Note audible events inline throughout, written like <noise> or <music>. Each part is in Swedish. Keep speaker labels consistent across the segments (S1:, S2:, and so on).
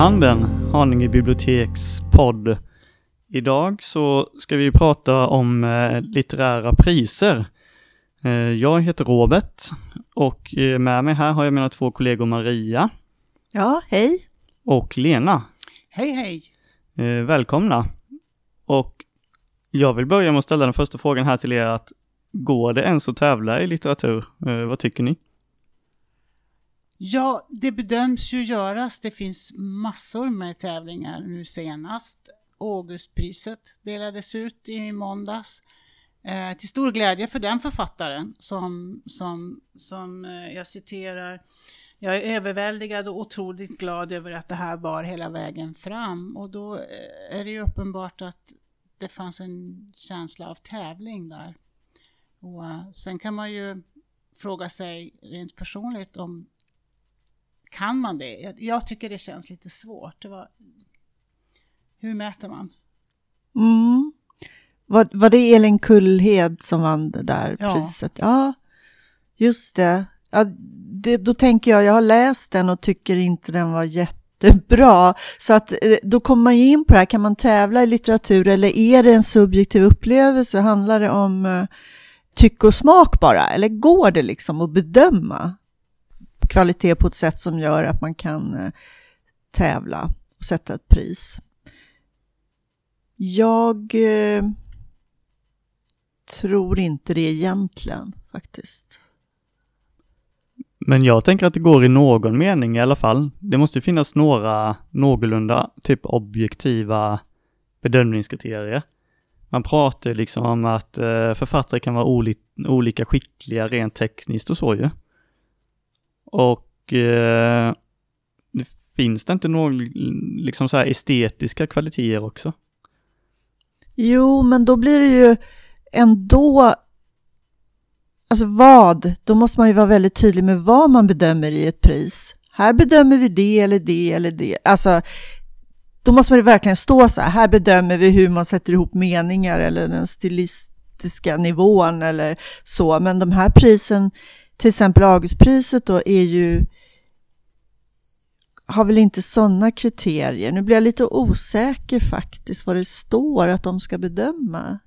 S1: handen, Haninge biblioteks podd. Idag så ska vi prata om eh, litterära priser. Eh, jag heter Robert och eh, med mig här har jag mina två kollegor Maria
S2: Ja, hej.
S1: och Lena.
S3: Hej hej!
S1: Välkomna! Och jag vill börja med att ställa den första frågan här till er att går det ens att tävla i litteratur? Vad tycker ni?
S3: Ja, det bedöms ju göras. Det finns massor med tävlingar nu senast. Augustpriset delades ut i måndags. Eh, till stor glädje för den författaren som, som, som eh, jag citerar jag är överväldigad och otroligt glad över att det här bar hela vägen fram och då eh, är det ju uppenbart att det fanns en känsla av tävling där. Och eh, sen kan man ju fråga sig rent personligt om kan man det? Jag, jag tycker det känns lite svårt. Var, hur mäter man?
S2: Mm. Var, var det Elin Kullhed som vann det där
S3: Ja.
S2: priset? Ja, just det. Ja, det. Då tänker jag, jag har läst den och tycker inte den var jättebra. Så att eh, då kommer man ju in på det här, kan man tävla i litteratur eller är det en subjektiv upplevelse? Handlar det om eh, tycke och smak bara? Eller går det liksom att bedöma kvalitet på ett sätt som gör att man kan eh, tävla och sätta ett pris? Jag eh, tror inte det egentligen faktiskt.
S1: Men jag tänker att det går i någon mening i alla fall. Det måste ju finnas några någorlunda typ objektiva bedömningskriterier. Man pratar ju liksom om att eh, författare kan vara olika skickliga rent tekniskt och så ju. Och eh, finns det inte några liksom så här estetiska kvaliteter också?
S2: Jo, men då blir det ju ändå... Alltså vad? Då måste man ju vara väldigt tydlig med vad man bedömer i ett pris. Här bedömer vi det eller det eller det. Alltså, då måste man ju verkligen stå så här. Här bedömer vi hur man sätter ihop meningar eller den stilistiska nivån eller så. Men de här prisen, till exempel Augustpriset då, är ju har väl inte sådana kriterier. Nu blir jag lite osäker faktiskt vad det står att de ska bedöma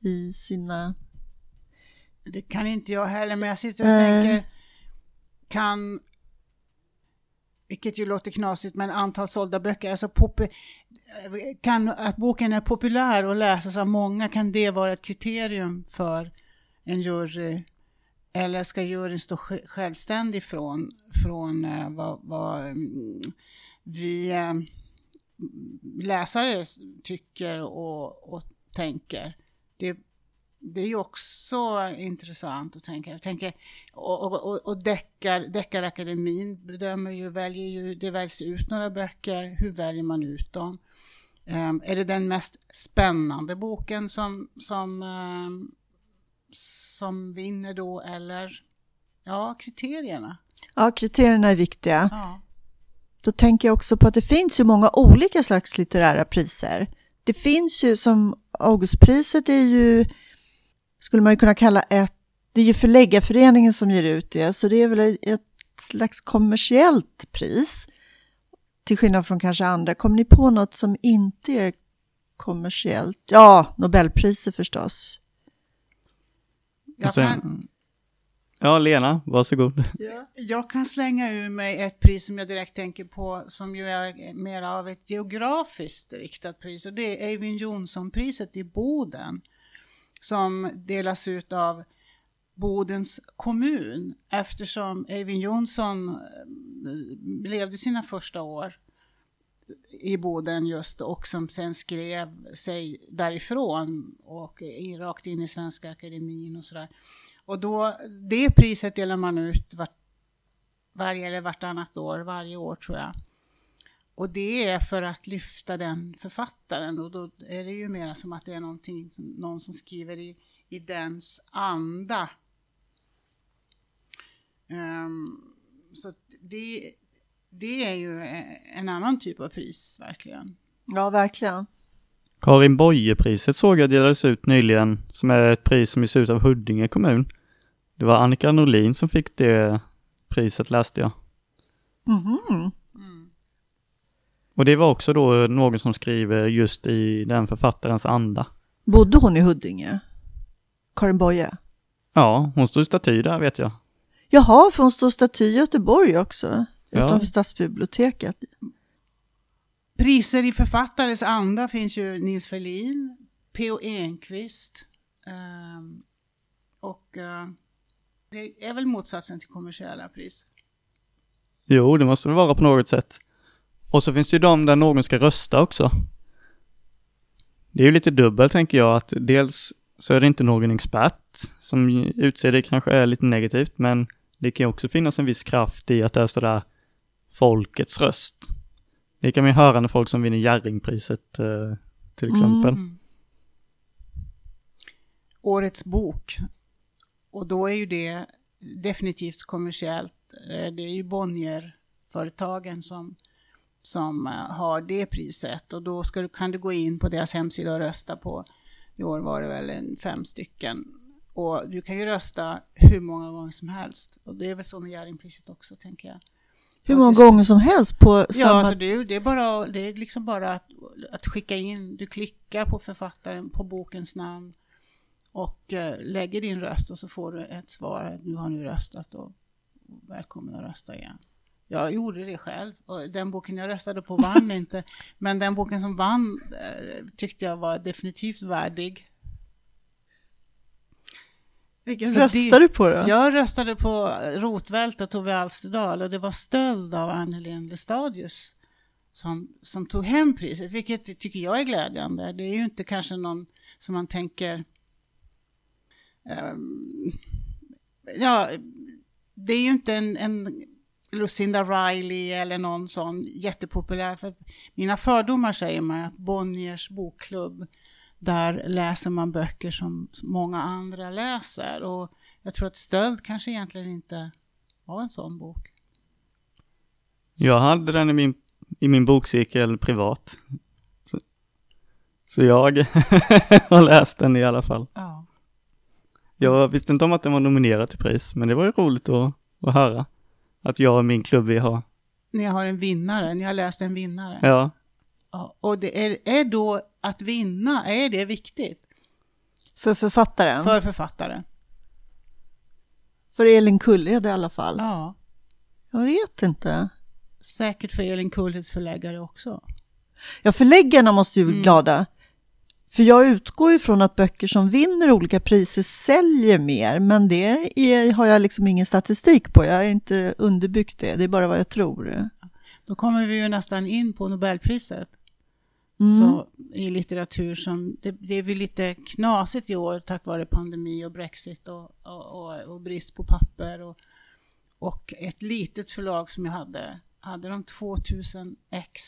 S2: i sina...
S3: Det kan inte jag heller, men jag sitter och
S2: Nej.
S3: tänker, kan, vilket ju låter knasigt, men antal sålda böcker, alltså popu, kan, att boken är populär och läses av många, kan det vara ett kriterium för en jury? Eller ska juryn stå självständig från, från eh, vad, vad mm, vi eh, läsare tycker och, och tänker? Det, det är ju också intressant att tänka. Jag tänker, och och, och, deckar, Deckarakademin bedömer ju, väljer ju, det väljs ut några böcker. Hur väljer man ut dem? Um, är det den mest spännande boken som, som, um, som vinner då eller? Ja, kriterierna.
S2: Ja, kriterierna är viktiga.
S3: Ja.
S2: Då tänker jag också på att det finns ju många olika slags litterära priser. Det finns ju som Augustpriset är ju, skulle man ju kunna kalla ett, det är ju förläggarföreningen som ger ut det, så det är väl ett slags kommersiellt pris. Till skillnad från kanske andra. Kommer ni på något som inte är kommersiellt? Ja, Nobelpriset förstås.
S3: Jag,
S1: sen-
S3: kan,
S1: Ja, Lena, varsågod.
S3: jag kan slänga ur mig ett pris som jag direkt tänker på som ju är mer av ett geografiskt riktat pris och det är Eivind Johnson-priset i Boden som delas ut av Bodens kommun eftersom Eivind Johnson eh, levde sina första år i Boden just och som sen skrev sig därifrån och rakt in i Svenska Akademin och sådär. Och då, det priset delar man ut vart, varje eller vartannat år, varje år tror jag. Och det är för att lyfta den författaren och då är det ju mer som att det är någonting, någon som skriver i, i dens anda. Um, så det, det är ju en annan typ av pris verkligen.
S2: Ja, verkligen.
S1: Karin Boye-priset såg jag delades ut nyligen, som är ett pris som ges ut av Huddinge kommun. Det var Annika Norlin som fick det priset läste jag.
S2: Mhm.
S1: Och det var också då någon som skriver just i den författarens anda.
S2: Bodde hon i Huddinge? Karin Boye?
S1: Ja, hon stod i staty där vet jag.
S2: Jaha, för hon står staty i Göteborg också,
S1: Ja.
S2: utanför stadsbiblioteket.
S3: Priser i författares anda finns ju Nils Ferlin, P.O. Enquist ehm, och eh, det är väl motsatsen till kommersiella pris.
S1: Jo, det måste det vara på något sätt. Och så finns det ju de där någon ska rösta också. Det är ju lite dubbelt tänker jag, att dels så är det inte någon expert som utser det kanske är lite negativt, men det kan ju också finnas en viss kraft i att det är sådär folkets röst. Det kan man ju höra när folk som vinner Jerringpriset eh, till exempel.
S3: Mm. Årets bok. Och då är ju det definitivt kommersiellt. Eh, det är ju Bonnier-företagen som, som eh, har det priset. Och då ska du, kan du gå in på deras hemsida och rösta på, i år var det väl en fem stycken. Och du kan ju rösta hur många gånger som helst. Och det är väl så med Jerringpriset också, tänker jag.
S2: Hur många gånger som helst på
S3: Ja,
S2: samma...
S3: alltså det, det, är bara, det är liksom bara att, att skicka in, du klickar på författaren, på bokens namn och eh, lägger din röst och så får du ett svar nu har ni röstat och välkommen att rösta igen. Jag gjorde det själv och den boken jag röstade på vann <laughs> inte, men den boken som vann eh, tyckte jag var definitivt värdig.
S2: Vilken röstar du på då?
S3: Jag röstade på Rotvält och Tove Alsterdal och det var stöld av Ann-Helén Lestadius som, som tog hem priset, vilket tycker jag är glädjande. Det är ju inte kanske någon som man tänker... ehm, ja, det är ju inte en, en Lucinda Riley eller någon sån jättepopulär. För mina fördomar säger mig att Bonniers bokklubb där läser man böcker som många andra läser. Och jag tror att Stöld kanske egentligen inte var en sån bok.
S1: Jag hade den i min, i min bokcirkel privat. Så, så jag <laughs> har läst den i alla fall.
S3: Ja.
S1: Jag visste inte om att den var nominerad till pris, men det var ju roligt att, att höra. Att jag och min klubb vi har.
S3: Ni har en vinnare, ni har läst en vinnare.
S1: Ja,
S3: Ja, och det är, är då att vinna, är det viktigt
S2: För författaren? För,
S3: för författaren?
S2: Elin Kulled i alla fall?
S3: Ja,
S2: Jag vet inte.
S3: säkert för Elin Kulleds förläggare också.
S2: Ja, förläggarna måste ju bli
S3: Mm.
S2: glada. För jag utgår ifrån att böcker som vinner olika priser säljer mer, men det är, har jag liksom ingen statistik på. Jag har inte underbyggt det, det är bara vad jag tror.
S3: Då kommer vi ju nästan in på Nobelpriset.
S2: Mm.
S3: Så, i litteratur som, det, det är väl lite knasigt i år tack vare pandemi och Brexit och, och, och, och brist på papper. Och, och ett litet förlag som jag hade, hade de 2000 ex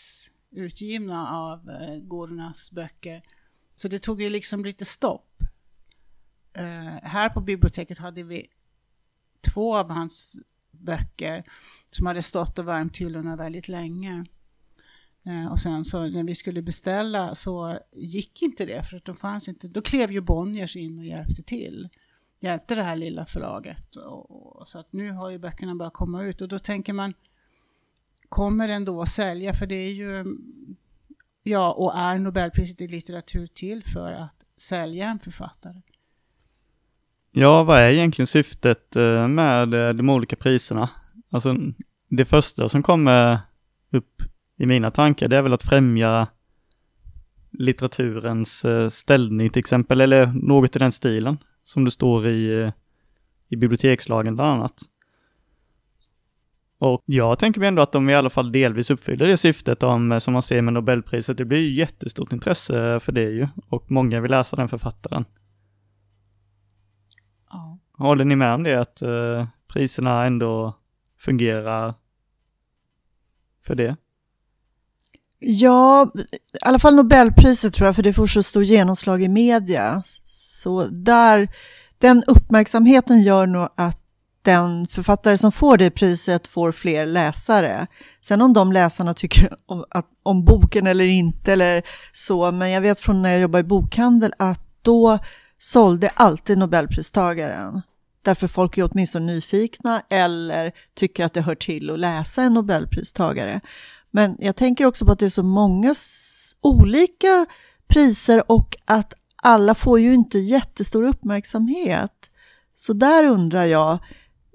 S3: utgivna av eh, Gornas böcker. Så det tog ju liksom lite stopp. Eh, här på biblioteket hade vi två av hans böcker som hade stått och värmt hyllorna väldigt länge. Eh, och sen så när vi skulle beställa så gick inte det för att de fanns inte. Då klev ju Bonniers in och hjälpte till. Hjälpte det här lilla förlaget. Och, och, så att nu har ju böckerna börjat komma ut och då tänker man kommer den då att sälja? För det är ju ja och är Nobelpriset i litteratur till för att sälja en författare?
S1: Ja, vad är egentligen syftet eh, med eh, de olika priserna? Alltså, det första som kommer upp i mina tankar, det är väl att främja litteraturens eh, ställning till exempel, eller något i den stilen, som det står i, eh, i bibliotekslagen bland annat. Och jag tänker mig ändå att de i alla fall delvis uppfyller det syftet om, eh, som man ser med Nobelpriset. Det blir ju jättestort intresse för det ju, och många vill läsa den författaren.
S3: Ja.
S1: Håller ni med om det, att eh, priserna ändå fungerar för det?
S2: Ja, i alla fall Nobelpriset tror jag, för det får så stor genomslag i media. Så där, den uppmärksamheten gör nog att den författare som får det priset får fler läsare. Sen om de läsarna tycker om, att, om boken eller inte eller så, men jag vet från när jag jobbade i bokhandel att då sålde alltid Nobelpristagaren. Därför folk är åtminstone nyfikna eller tycker att det hör till att läsa en Nobelpristagare. Men jag tänker också på att det är så många olika priser och att alla får ju inte jättestor uppmärksamhet. Så där undrar jag,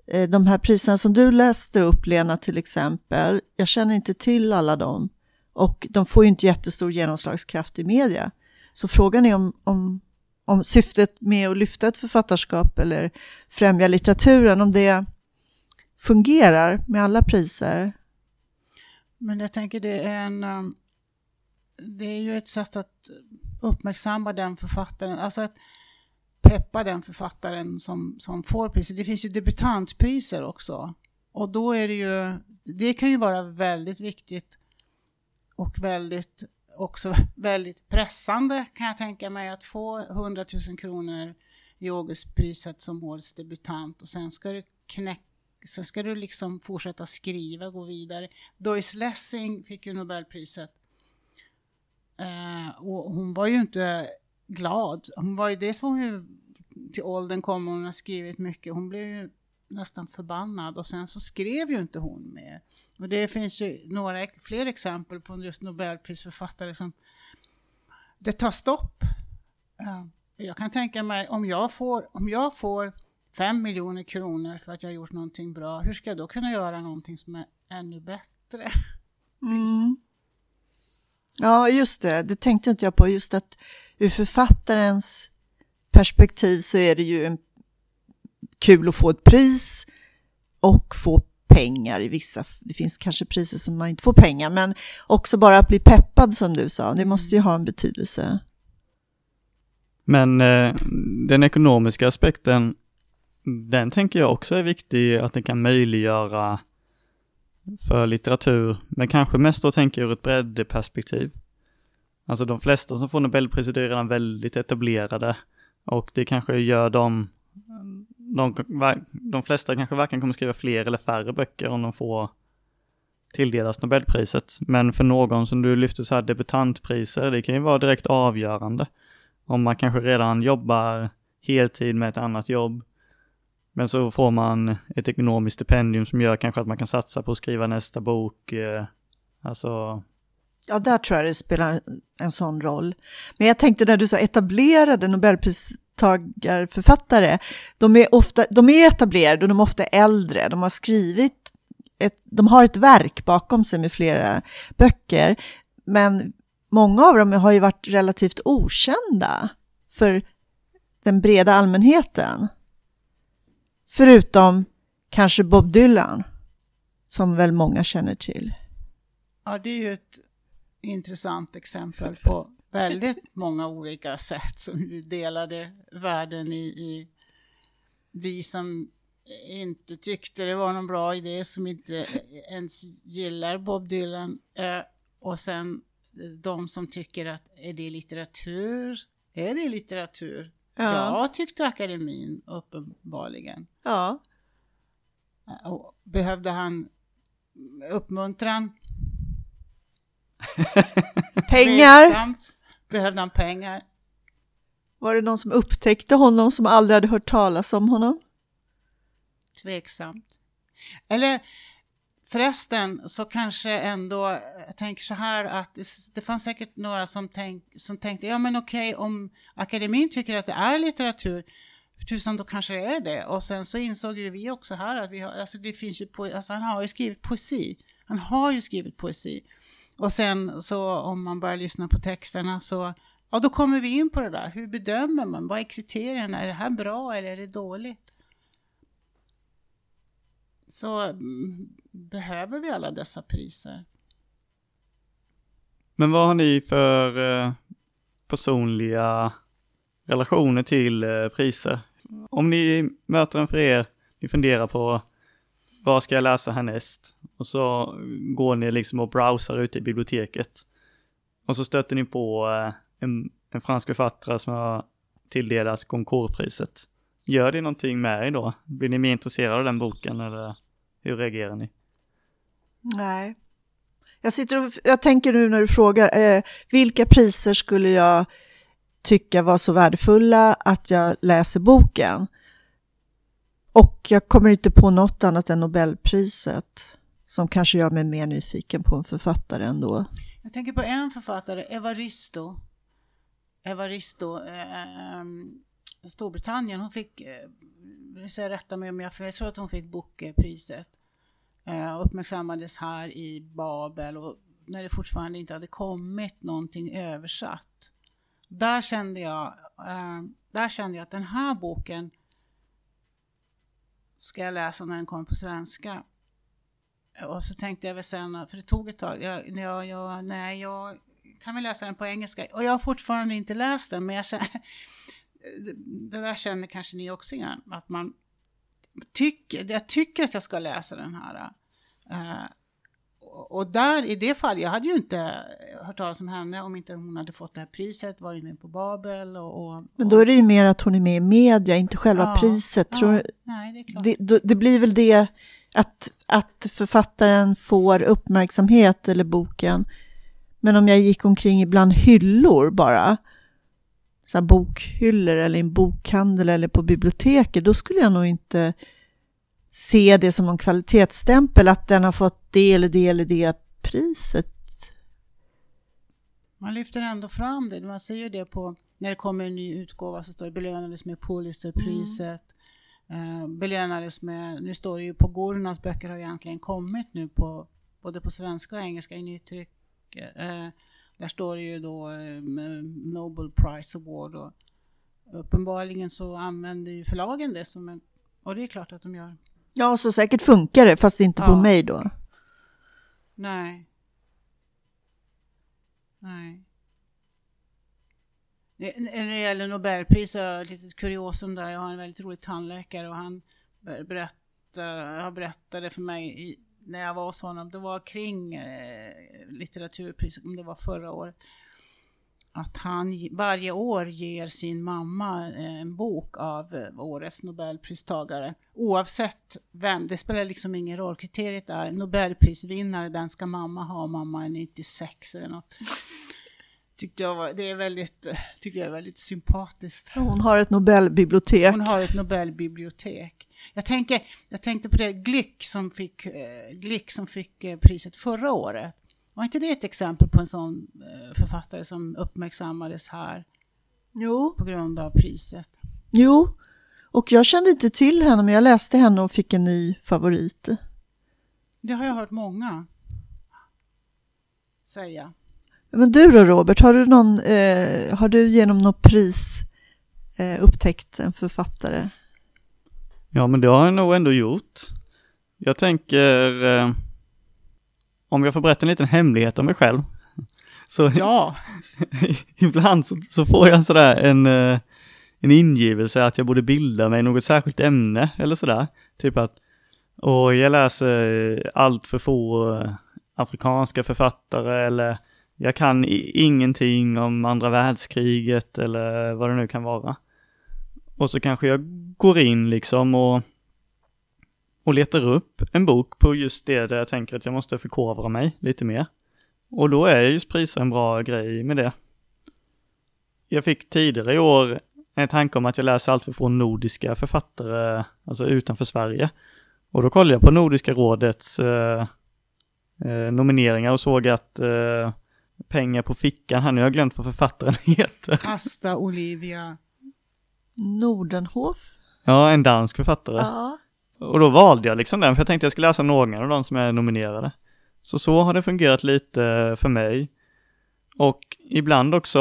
S2: eh, de här priserna som du läste upp Lena till exempel, jag känner inte till alla dem och de får ju inte jättestor genomslagskraft i media. Så frågan är om, om, om syftet med att lyfta ett författarskap eller främja litteraturen, om det fungerar med alla priser.
S3: Men jag tänker det är en... Um, det är ju ett sätt att uppmärksamma den författaren, alltså att peppa den författaren som, som får priset. Det finns ju debutantpriser också. Och då är det ju, det kan ju vara väldigt viktigt och väldigt också <laughs> väldigt pressande kan jag tänka mig att få 100 000 kronor i Augustpriset som årets debutant och sen ska du knäcka Sen ska du liksom fortsätta skriva, gå vidare. Doris Lessing fick ju Nobelpriset. Eh, och hon var ju inte glad. Hon var ju, dels var hon ju till åldern kom och hon har skrivit mycket. Hon blev ju nästan förbannad och sen så skrev ju inte hon mer. Och det finns ju några fler exempel på just Nobelprisförfattare som det tar stopp. Eh, jag kan tänka mig om jag får, om jag får fem miljoner kronor för att jag har gjort någonting bra, hur ska jag då kunna göra någonting som är ännu bättre?
S2: Mm. Ja, just det. Det tänkte inte jag på. Just att ur författarens perspektiv så är det ju en kul att få ett pris och få pengar i vissa, det finns kanske priser som man inte får pengar, men också bara att bli peppad som du sa, det måste ju ha en betydelse.
S1: Men eh, den ekonomiska aspekten, den tänker jag också är viktig, att den kan möjliggöra för litteratur, men kanske mest då tänker jag ur ett breddperspektiv. Alltså de flesta som får Nobelpriset är redan väldigt etablerade och det kanske gör dem de, de flesta kanske varken kommer skriva fler eller färre böcker om de får tilldelas Nobelpriset. Men för någon som du lyfter så här debutantpriser, det kan ju vara direkt avgörande. Om man kanske redan jobbar heltid med ett annat jobb, men så får man ett ekonomiskt stipendium som gör kanske att man kan satsa på att skriva nästa bok. Eh, alltså...
S2: Ja, där tror jag det spelar en sån roll. Men jag tänkte när du sa etablerade Nobelpristagarförfattare. de är, ofta, de är etablerade och de är ofta äldre. De har skrivit, ett, de har ett verk bakom sig med flera böcker, men många av dem har ju varit relativt okända för den breda allmänheten. Förutom kanske Bob Dylan, som väl många känner till.
S3: Ja, det är ju ett intressant exempel på väldigt många olika sätt som delade världen i, i vi som inte tyckte det var någon bra idé, som inte ens gillar Bob Dylan eh, och sen de som tycker att är det litteratur? Är det litteratur? Ja, ja tyckte akademin uppenbarligen.
S2: Ja.
S3: Och behövde han uppmuntran? <laughs>
S2: Pengar?
S3: Tveksamt. Behövde han pengar?
S2: Var det någon som upptäckte honom som aldrig hade hört talas om honom?
S3: Tveksamt. Eller förresten så kanske ändå, jag tänker så här att det, det fanns säkert några som, tänk, som tänkte, ja men okej om akademin tycker att det är litteratur, för tusan då kanske det är det. Och sen så insåg ju vi också här att vi har, alltså det finns ju, po, alltså han har ju skrivit poesi. Han har ju skrivit poesi. Och sen så om man börjar lyssna på texterna så ja, då kommer vi in på det där. Hur bedömer man? Vad är kriterierna? Är det här bra eller är det dåligt? Så behöver vi alla dessa priser?
S1: Men vad har ni för eh, personliga relationer till eh, priser? Om ni möter en för er, ni funderar på vad ska jag läsa härnäst? Och så går ni liksom och browsar ute i biblioteket. Och så stöter ni på eh, en, en fransk författare som har tilldelats Concordpriset. Gör det någonting med er då? Blir ni mer intresserade av den boken eller hur reagerar ni?
S2: Nej. Jag, sitter och, jag tänker nu när du frågar, eh, vilka priser skulle jag tycka var så värdefulla att jag läser boken? Och jag kommer inte på något annat än Nobelpriset som kanske gör mig mer nyfiken på en författare ändå.
S3: Jag tänker på en författare, Evaristo. Evaristo, eh, ehm, Storbritannien. Hon fick, nu ska jag rätta mig om jag för jag tror att hon fick Bookerpriset. Eh, uppmärksammades här i Babel och när det fortfarande inte hade kommit någonting översatt. Där kände jag, eh, där kände jag att den här boken ska jag läsa när den kommer på svenska. Och så tänkte jag väl sen, för det tog ett tag, jag, jag, jag, nej, jag kan väl läsa den på engelska. Och jag har fortfarande inte läst den, men jag känner, det där känner kanske ni också igen, att man tycker, jag tycker att jag ska läsa den här. Uh, och där, i det fallet, jag hade ju inte hört talas om henne om inte hon hade fått det här priset, varit med på Babel och... och
S2: Men då är det ju mer att hon är med i media, inte själva ja, priset. Ja, Tror, nej, det, det, det, blir väl det att, att författaren får uppmärksamhet, eller boken. Men om jag gick omkring ibland hyllor bara, så här bokhyllor eller i en bokhandel eller på biblioteket, då skulle jag nog inte se det som en kvalitetsstämpel att den har fått det eller det eller det priset.
S3: Man lyfter ändå fram det. Man ser ju det på när det kommer en ny utgåva så står det belönades med Pulitzerpriset. Mm. Eh, belönades med, nu står det ju på Gurnas böcker har egentligen kommit nu på både på svenska och engelska i nytryck. Eh, där står det ju då eh, Nobel Prize Award och uppenbarligen så använder ju förlagen det som en, och det är klart att de gör.
S2: Ja, så säkert funkar det, fast inte ja. på mig då.
S3: Nej. Nej. När det gäller Nobelpris, jag har ett litet kuriosum där. Jag har en väldigt rolig tandläkare och han berättade, berättade för mig i, när jag var hos honom, det var kring eh, litteraturpriset, om det var förra året att han varje år ger sin mamma eh, en bok av eh, årets nobelpristagare. Oavsett vem, det spelar liksom ingen roll. Kriteriet är nobelprisvinnare, den ska mamma ha. Mamma är 96 eller något. <laughs> Tyckte jag var, det är väldigt, tycker jag är väldigt sympatiskt.
S2: Så hon har ett nobelbibliotek?
S3: Hon har ett nobelbibliotek. Jag, tänker, jag tänkte på det Glick som fick, eh, Glick som fick priset förra året. Var inte det ett exempel på en sån eh, författare som uppmärksammades här?
S2: Jo.
S3: På grund av priset.
S2: Jo, och jag kände inte till henne men jag läste henne och fick en ny favorit.
S3: Det har jag hört många säga.
S2: Men du då Robert, har du, någon, eh, har du genom något pris eh, upptäckt en författare?
S1: Ja, men det har jag nog ändå gjort. Jag tänker eh om jag får berätta en liten hemlighet om mig själv. <laughs> Så
S3: ja! <laughs>
S1: ibland så, så, får jag sådär en, eh, en ingivelse att jag borde bilda mig något särskilt ämne eller sådär. Typ att, och jag läser allt för få eh, afrikanska författare eller jag kan ingenting om andra världskriget eller vad det nu kan vara. Och så kanske jag går in liksom och och letar upp en bok på just det där jag tänker att jag måste förkovra mig lite mer. Och då är just priser en bra grej med det. Jag fick tidigare i år en tanke om att jag läser allt för få nordiska författare, alltså utanför Sverige. Och då kollade jag på Nordiska rådets eh, eh, nomineringar och såg att eh, pengar på fickan, här nu har jag glömt vad författaren <laughs> heter.
S3: Asta Olivia.
S2: Nordenhof?
S1: Ja, en dansk författare.
S2: Ja.
S1: Och då valde jag liksom den, för jag tänkte jag skulle läsa någon av de som är nominerade. Så så har det fungerat lite för mig. Och ibland också,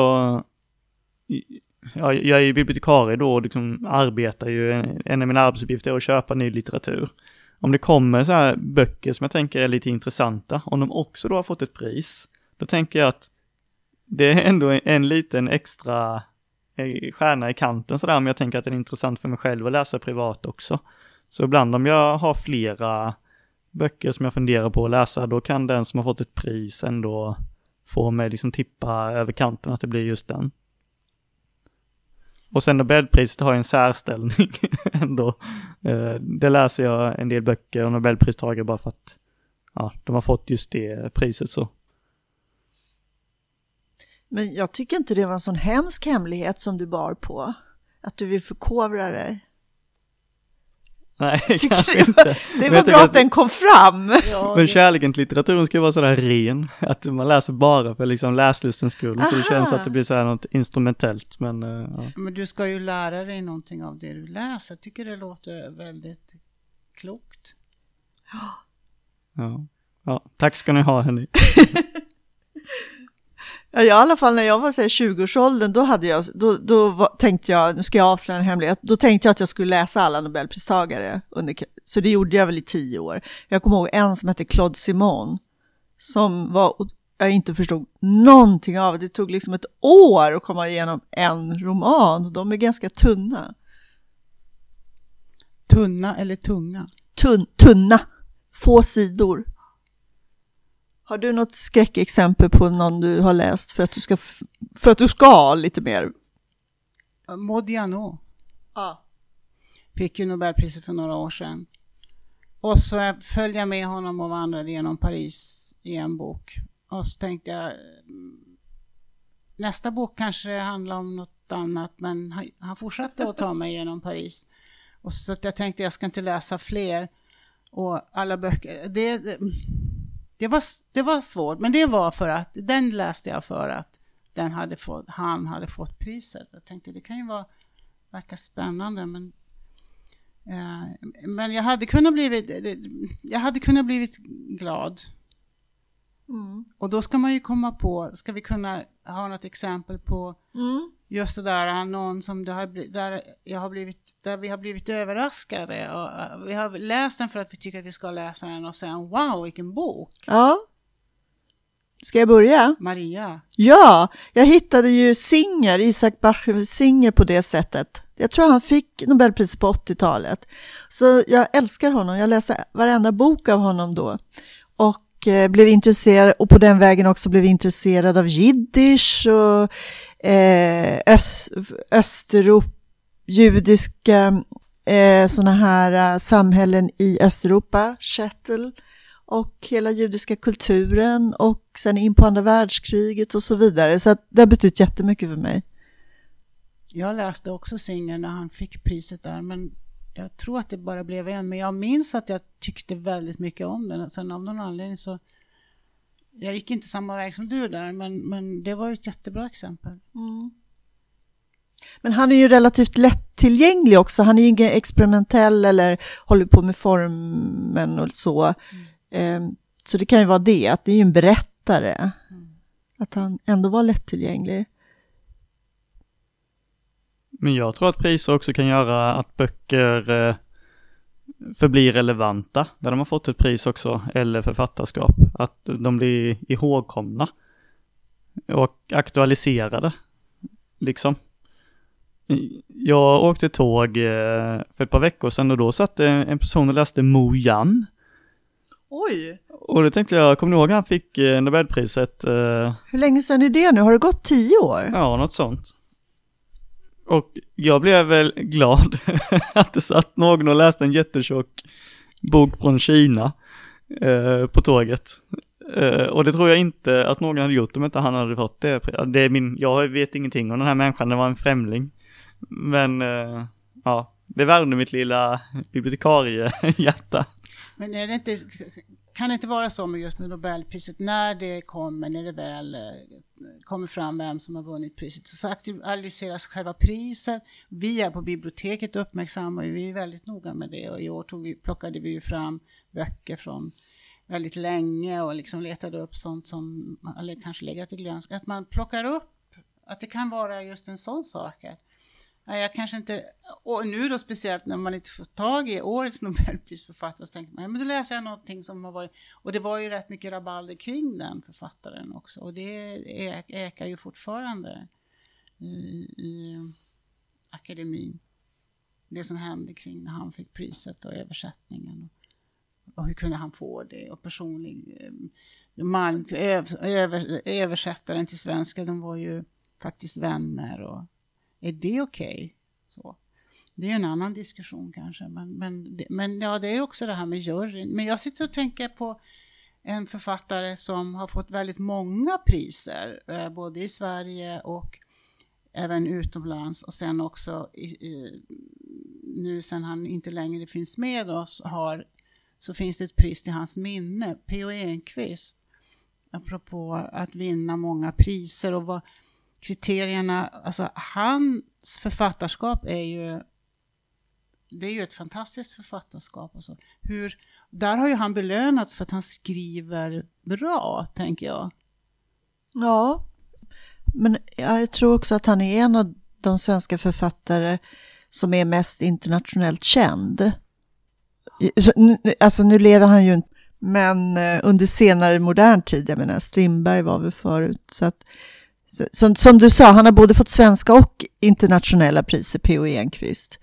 S1: ja, jag är ju bibliotekarie då och liksom arbetar ju, en av mina arbetsuppgifter är att köpa ny litteratur. Om det kommer så här böcker som jag tänker är lite intressanta, om de också då har fått ett pris, då tänker jag att det är ändå en, en liten extra stjärna i kanten sådär, om jag tänker att det är intressant för mig själv att läsa privat också. Så ibland om jag har flera böcker som jag funderar på att läsa, då kan den som har fått ett pris ändå få mig liksom tippa över kanten att det blir just den. Och sen Nobelpriset har ju en särställning <laughs> ändå. Eh, det läser jag en del böcker och Nobelpristagare bara för att ja, de har fått just det priset så.
S2: Men jag tycker inte det var en sån hemsk hemlighet som du bar på. Att du vill förkovra dig.
S1: Nej, <laughs>
S2: Tycker
S1: kanske inte.
S2: Det var bra att den kom fram.
S3: Ja,
S1: Men kärleken till litteraturen ska vara sådär ren, att man läser bara för liksom läslustens skull, så det känns
S2: Aha.
S1: att det blir såhär något instrumentellt, men eh, ja.
S3: Men du ska ju lära dig någonting av det du läser. Jag tycker det låter väldigt klokt.
S1: ja. ja. Tack ska ni ha hörni. <laughs>
S2: Ja, i alla fall när jag var så här 20-årsåldern, då, hade jag, då, då var, tänkte jag, nu ska jag avslöja en hemlighet, då tänkte jag att jag skulle läsa alla Nobelpristagare. Under, så det gjorde jag väl i tio år. Jag kommer ihåg en som hette Claude Simon, som var, jag inte förstod någonting av. Det tog liksom ett år att komma igenom en roman. De är ganska tunna.
S3: Tunna eller tunga?
S2: Tun, tunna, få sidor. Har du något skräckexempel på någon du har läst för att du ska, för att du ska ha lite mer?
S3: Modiano
S2: Ja.
S3: fick ju Nobelpriset för några år sedan. Och så följde jag med honom och vandrade genom Paris i en bok. Och så tänkte jag, mm, nästa bok kanske handlar om något annat, men han, han fortsatte att ta <laughs> mig genom Paris. Och så jag tänkte jag ska inte läsa fler. Och alla böcker, det, det, var, det var svårt, men det var för att, den läste jag för att den hade fått, han hade fått priset. Jag tänkte det kan ju vara, verka spännande, men Eh, Men jag hade kunnat blivit, jag hade kunnat blivit glad.
S2: Mm.
S3: Och då ska man ju komma på, ska vi kunna ha något exempel på
S2: Mm.
S3: Just det där, någon som det har, där, jag har blivit, där vi har blivit överraskade. Och eh, vi har läst den för att vi tycker att vi ska läsa den och sen wow, vilken bok!
S2: Ja. Ska jag börja?
S3: Maria,
S2: Ja, jag hittade ju Singer, Isaac Bashevis Singer på det sättet. Jag tror han fick Nobelpriset på 80-talet. Så jag älskar honom, jag läste varenda bok av honom då. Och eh, blev intresserad, och på den vägen också blev intresserad av jiddisch och eh, öst, Österop, judiska eh, sådana här eh, samhällen i Östeuropa, Shettle och hela judiska kulturen och sen in på andra världskriget och så vidare. Så att det har betytt jättemycket för mig.
S3: jag läste också Singer när han fick priset där, men jag tror att det bara blev en. Men jag minns att jag tyckte väldigt mycket om den. Sen av någon anledning så jag gick inte samma väg som du där, men, men det var ju ett jättebra exempel.
S2: Men han är ju relativt lättillgänglig också. Han är ju ingen experimentell eller håller på med formen och så. Ehm, Så det kan ju vara det, att det är ju en berättare. Att han ändå var lättillgänglig.
S1: Men jag tror att priser också kan göra att böcker eh, förblir relevanta, där de har fått ett pris också, eller författarskap. Att de blir ihågkomna och aktualiserade, liksom. Jag åkte tåg eh, för ett par veckor sedan och då satt en person och läste Mo Yan.
S2: Oj!
S1: Och då tänkte jag, kommer ni ihåg han fick eh, Nobelpriset? Eh,
S2: Hur länge sedan är det nu? Har det gått tio år?
S1: Ja, något sånt. Och jag blev väl glad <laughs> att det satt någon och läste en jättetjock bok från Kina eh, på tåget. Eh, och det tror jag inte att någon hade gjort om inte han hade fått det. det är min, jag vet ingenting om den här människan, det var en främling. Men eh, ja, det värmde mitt lilla bibliotekariehjärta.
S3: Men är det inte, kan det inte vara så med just med Nobelpriset, när det kommer, när det väl eh, kommer fram vem som har vunnit priset, så aktualiseras själva priset. Vi är på biblioteket uppmärksamma, vi är väldigt noga med det och i år tog vi, plockade vi ju fram böcker från väldigt länge och liksom letade upp sånt som eller kanske legat i glömska. Att man plockar upp, att det kan vara just en sån sak. Att, Ja, jag kanske inte, och nu då speciellt när man inte får tag i årets <laughs> Nobelprisförfattare så tänker man, ja, men då läser jag någonting som har varit, och det var ju rätt mycket rabalder kring den författaren också och det ekar äkar ju fortfarande i, i akademin. Det som hände kring när han fick priset och översättningen. Och hur kunde han få det? Och personlig... Eh, malm, översättaren till svenska, de var ju faktiskt vänner. Och, är det okej? Så. Det är en annan diskussion kanske. Men, men, det- men ja, det är också det här med juryn. Men jag sitter och tänker på en författare som har fått väldigt många priser, eh, både i Sverige och även utomlands och sen också i, i, nu sen han inte längre finns med oss har, så finns det ett pris till hans minne, P.O. Enquist. Apropå att vinna många priser och vad kriterierna, alltså hans författarskap är ju det är ju ett fantastiskt författarskap. Alltså. Hur, där har ju han belönats för att han skriver bra, tänker jag.
S2: Ja, men jag tror också att han är en av de svenska författare som är mest internationellt känd. Alltså nu lever han ju inte, men eh, under senare modern tid, jag menar Strindberg var väl förut, så att som, som du sa, han har både fått svenska och internationella priser, P.O. Enquist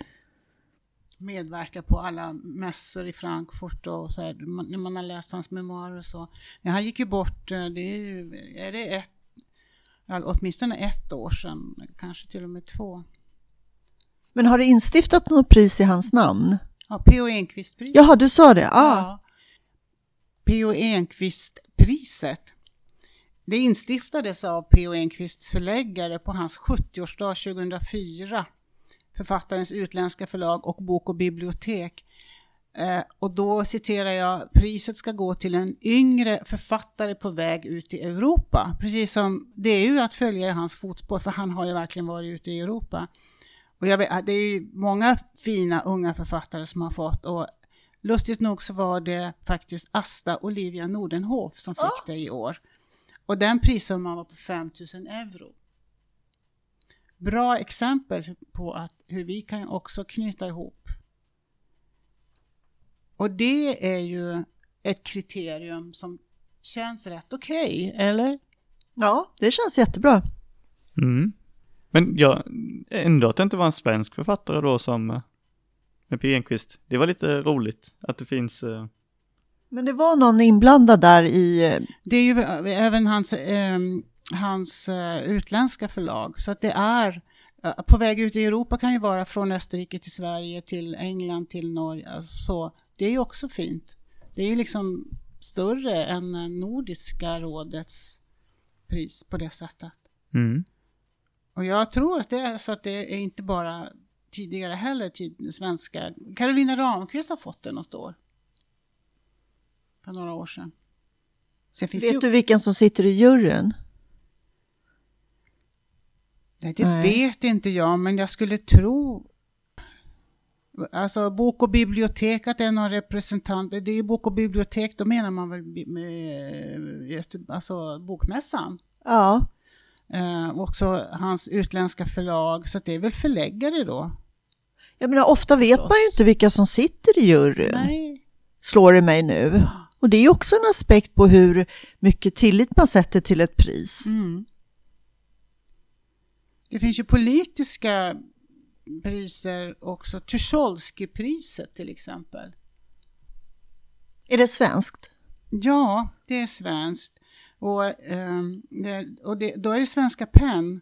S3: medverka på alla mässor i Frankfurt och så här, när man har läst hans memoarer och så. Ja, han gick ju bort, eh, det är, ju, är det ett, åtminstone ett år sedan, kanske till och med två.
S2: Men har det instiftat något pris i hans namn?
S3: Ja, P.O. Enquist-priset.
S2: Jaha, du sa det? Ah.
S3: Ja. P.O. Enquist-priset. Det instiftades av P.O. Enquists förläggare på hans 70-årsdag 2004 författarens utländska förlag och Bok och bibliotek. Eh, och då citerar jag, priset ska gå till en yngre författare på väg ut i Europa. Precis som det är ju att följa i hans fotspår, för han har ju verkligen varit ute i Europa. Och vet, det är ju många fina unga författare som har fått och lustigt nog så var det faktiskt Asta Olivia Nordenhof som fick oh. det i år. Och den prissumman var på 5000 euro bra exempel på att hur vi kan också knyta ihop. Och det är ju ett kriterium som känns rätt okej, okay, eller?
S2: Ja, det känns jättebra.
S1: Mm. Men ja, ändå att det inte var en svensk författare då som eh, med P. Enquist. Det var lite roligt att det finns...
S2: Men det var någon inblandad där i... Eh,
S3: det är ju även hans eh, hans utländska förlag. Så att det är uh, på väg ut i Europa kan ju vara från Österrike till Sverige till England till Norge. Alltså, det är ju också fint. Det är ju liksom större än Nordiska rådets pris på det sättet.
S1: Mm.
S3: Och jag tror att det är så att det är inte bara tidigare heller tid, svenska. Carolina Ramqvist har fått det något år. För några år sedan.
S2: Vet ju... du vilken som sitter i juryn?
S3: Nej, det Nej. vet inte jag, men jag skulle tro Alltså bok och bibliotek, att det är någon representant. Det är bok och bibliotek, då menar man väl med, alltså bokmässan?
S2: Ja.
S3: Eh, också hans utländska förlag, så det är väl förläggare då?
S2: Jag menar, ofta vet man ju inte vilka som sitter i juryn.
S3: Nej.
S2: Slår det mig nu. Och det är också en aspekt på hur mycket tillit man sätter till ett pris.
S3: Mm. Det finns ju politiska priser också. Tucholsky-priset till exempel.
S2: Är det svenskt?
S3: Ja, det är svenskt. Och, eh, det, och det, då är det Svenska PEN.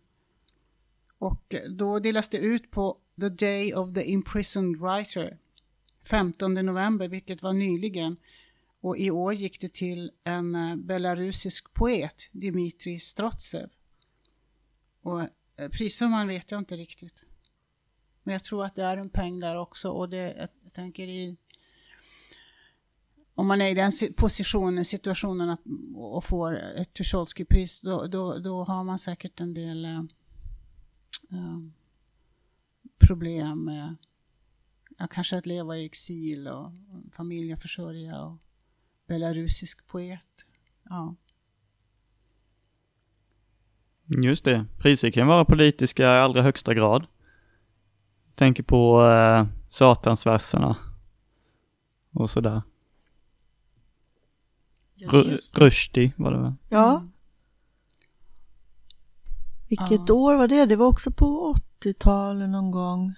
S3: Och då delas det ut på The Day of the Imprisoned Writer. 15 november, vilket var nyligen. Och i år gick det till en eh, belarusisk poet, Dmitrij Strotsev. Och eh, prissumman vet jag inte riktigt. Men jag tror att det är en peng där också och det, jag tänker i om man är i den positionen, situationen att, och får ett Tucholsky-pris, då, då, då har man säkert en del uh, problem med ja, kanske att leva i exil och familjeförsörja och belarusisk poet. Ja.
S1: Just det. Priser kan vara politiska i allra högsta grad. Tänker på eh, satansverserna och sådär. Rushdie var det väl?
S2: Ja. Vilket ja. år var det? Det var också på 80-talet någon gång.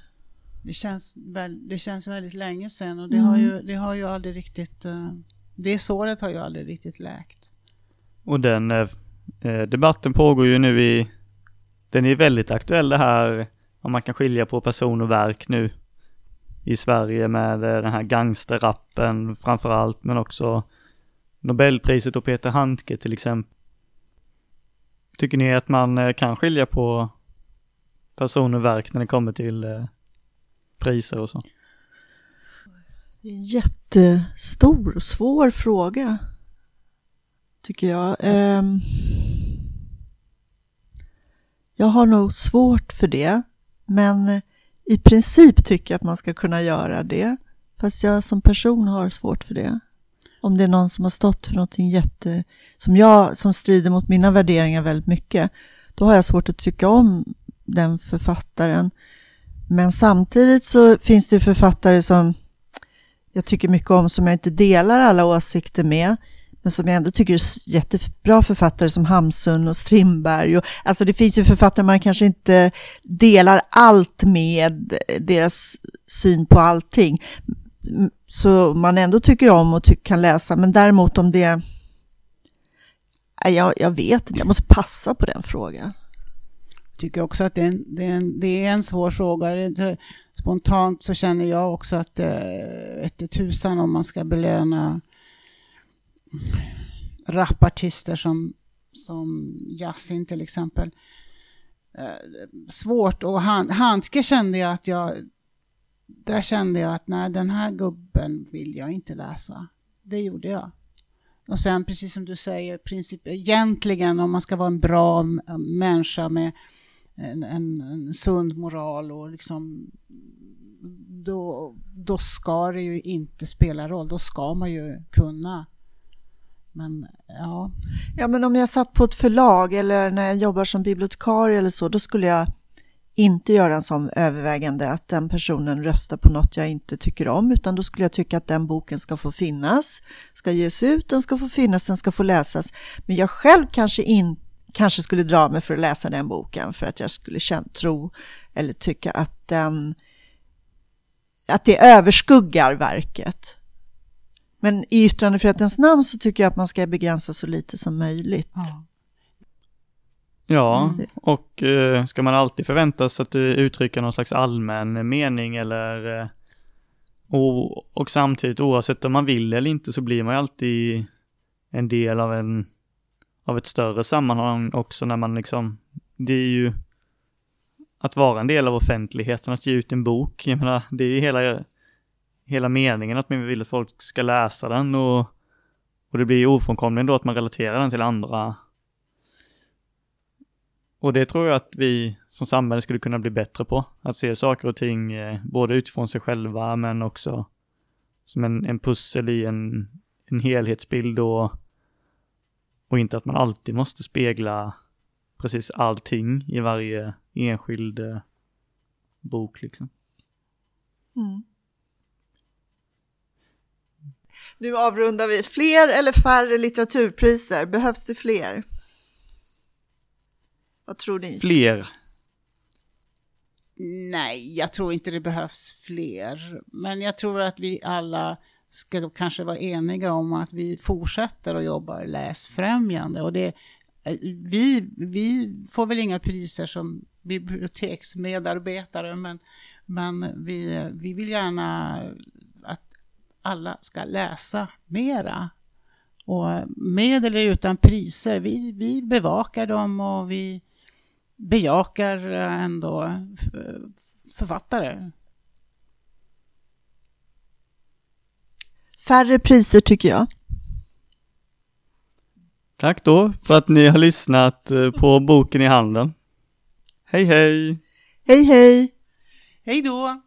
S3: Det känns, väl, det känns väldigt länge sedan och det, mm. har, ju, det har ju aldrig riktigt... Uh, det såret har ju aldrig riktigt läkt.
S1: Och den eh, eh, debatten pågår ju nu i, den är väldigt aktuell det här, om man kan skilja på person och verk nu i Sverige med eh, den här gangsterrappen framför allt, men också Nobelpriset och Peter Handke till exempel. Tycker ni att man eh, kan skilja på person och verk när det kommer till priser och så?
S2: Det är en jättestor och svår fråga, tycker jag. Ehm, jag har nog svårt för det, men i princip tycker jag att man ska kunna göra det. Fast jag som person har svårt för det. Om det är någon som har stått för någonting jätte... Som jag, som strider mot mina värderingar väldigt mycket. Då har jag svårt att tycka om den författaren. Men samtidigt så finns det författare som jag tycker mycket om som jag inte delar alla åsikter med men som jag ändå tycker är jättebra författare som Hamsun och Strindberg. Och, alltså det finns ju författare man kanske inte delar allt med deras syn på allting. Så man ändå tycker om och ty kan läsa, men däremot om det... Jag, jag vet inte, jag måste passa på den frågan.
S3: Jag tycker också att det är en, det är en, det är en svår fråga. Spontant så känner jag också att eh, det är tusan om man ska belöna rapartister som, som Yasin till exempel. Eh, svårt och hand, Handske kände jag att jag där kände jag att nej, den här gubben vill jag inte läsa. Det gjorde jag. Och sen precis som du säger, princip, egentligen om man ska vara en bra människa med en, en, en sund moral och liksom då, då ska det ju inte spela roll. Då ska man ju kunna men ja.
S2: Ja, men om jag satt på ett förlag eller när jag jobbar som bibliotekarie eller så, då skulle jag inte göra en sån övervägande att den personen röstar på något jag inte tycker om, utan då skulle jag tycka att den boken ska få finnas, ska ges ut, den ska få finnas, den ska få läsas. Men jag själv kanske inte kanske skulle dra mig för att läsa den boken för att jag skulle känna, tro eller tycka att den att det överskuggar verket. Men i yttrandefrihetens namn så tycker jag att man ska begränsa så lite som möjligt.
S1: Ja, ja mm. och uh, ska man alltid förväntas att uttrycka någon slags allmän mening eller och, och samtidigt oavsett om man vill eller inte så blir man ju alltid en del av en av ett större sammanhang också när man liksom, det är ju att vara en del av offentligheten, att ge ut en bok, jag menar, det är ju hela hela meningen att man vill att folk ska läsa den och, och det blir ju ofrånkomligen då att man relaterar den till andra. Och det tror jag att vi som samhälle skulle kunna bli bättre på. Att se saker och ting eh, både utifrån sig själva men också som en, en pussel i en, en helhetsbild och, och inte att man alltid måste spegla precis allting i varje enskild eh, bok liksom. Mm.
S2: Nu avrundar vi. Fler eller färre litteraturpriser? Behövs det fler? Vad tror ni?
S1: Fler.
S3: Nej, jag tror inte det behövs fler. Men jag tror att vi alla ska kanske vara eniga om att vi fortsätter att jobba läsfrämjande. Och det, vi, vi får väl inga priser som biblioteksmedarbetare, men, men vi, vi vill gärna att alla ska läsa mera. Och med eller utan priser, vi, vi bevakar dem och vi bejakar ändå författare.
S2: Färre priser tycker jag.
S1: Tack då för att ni har lyssnat eh, på Boken i handen. Hej hej!
S2: Hej hej!
S3: Hej då!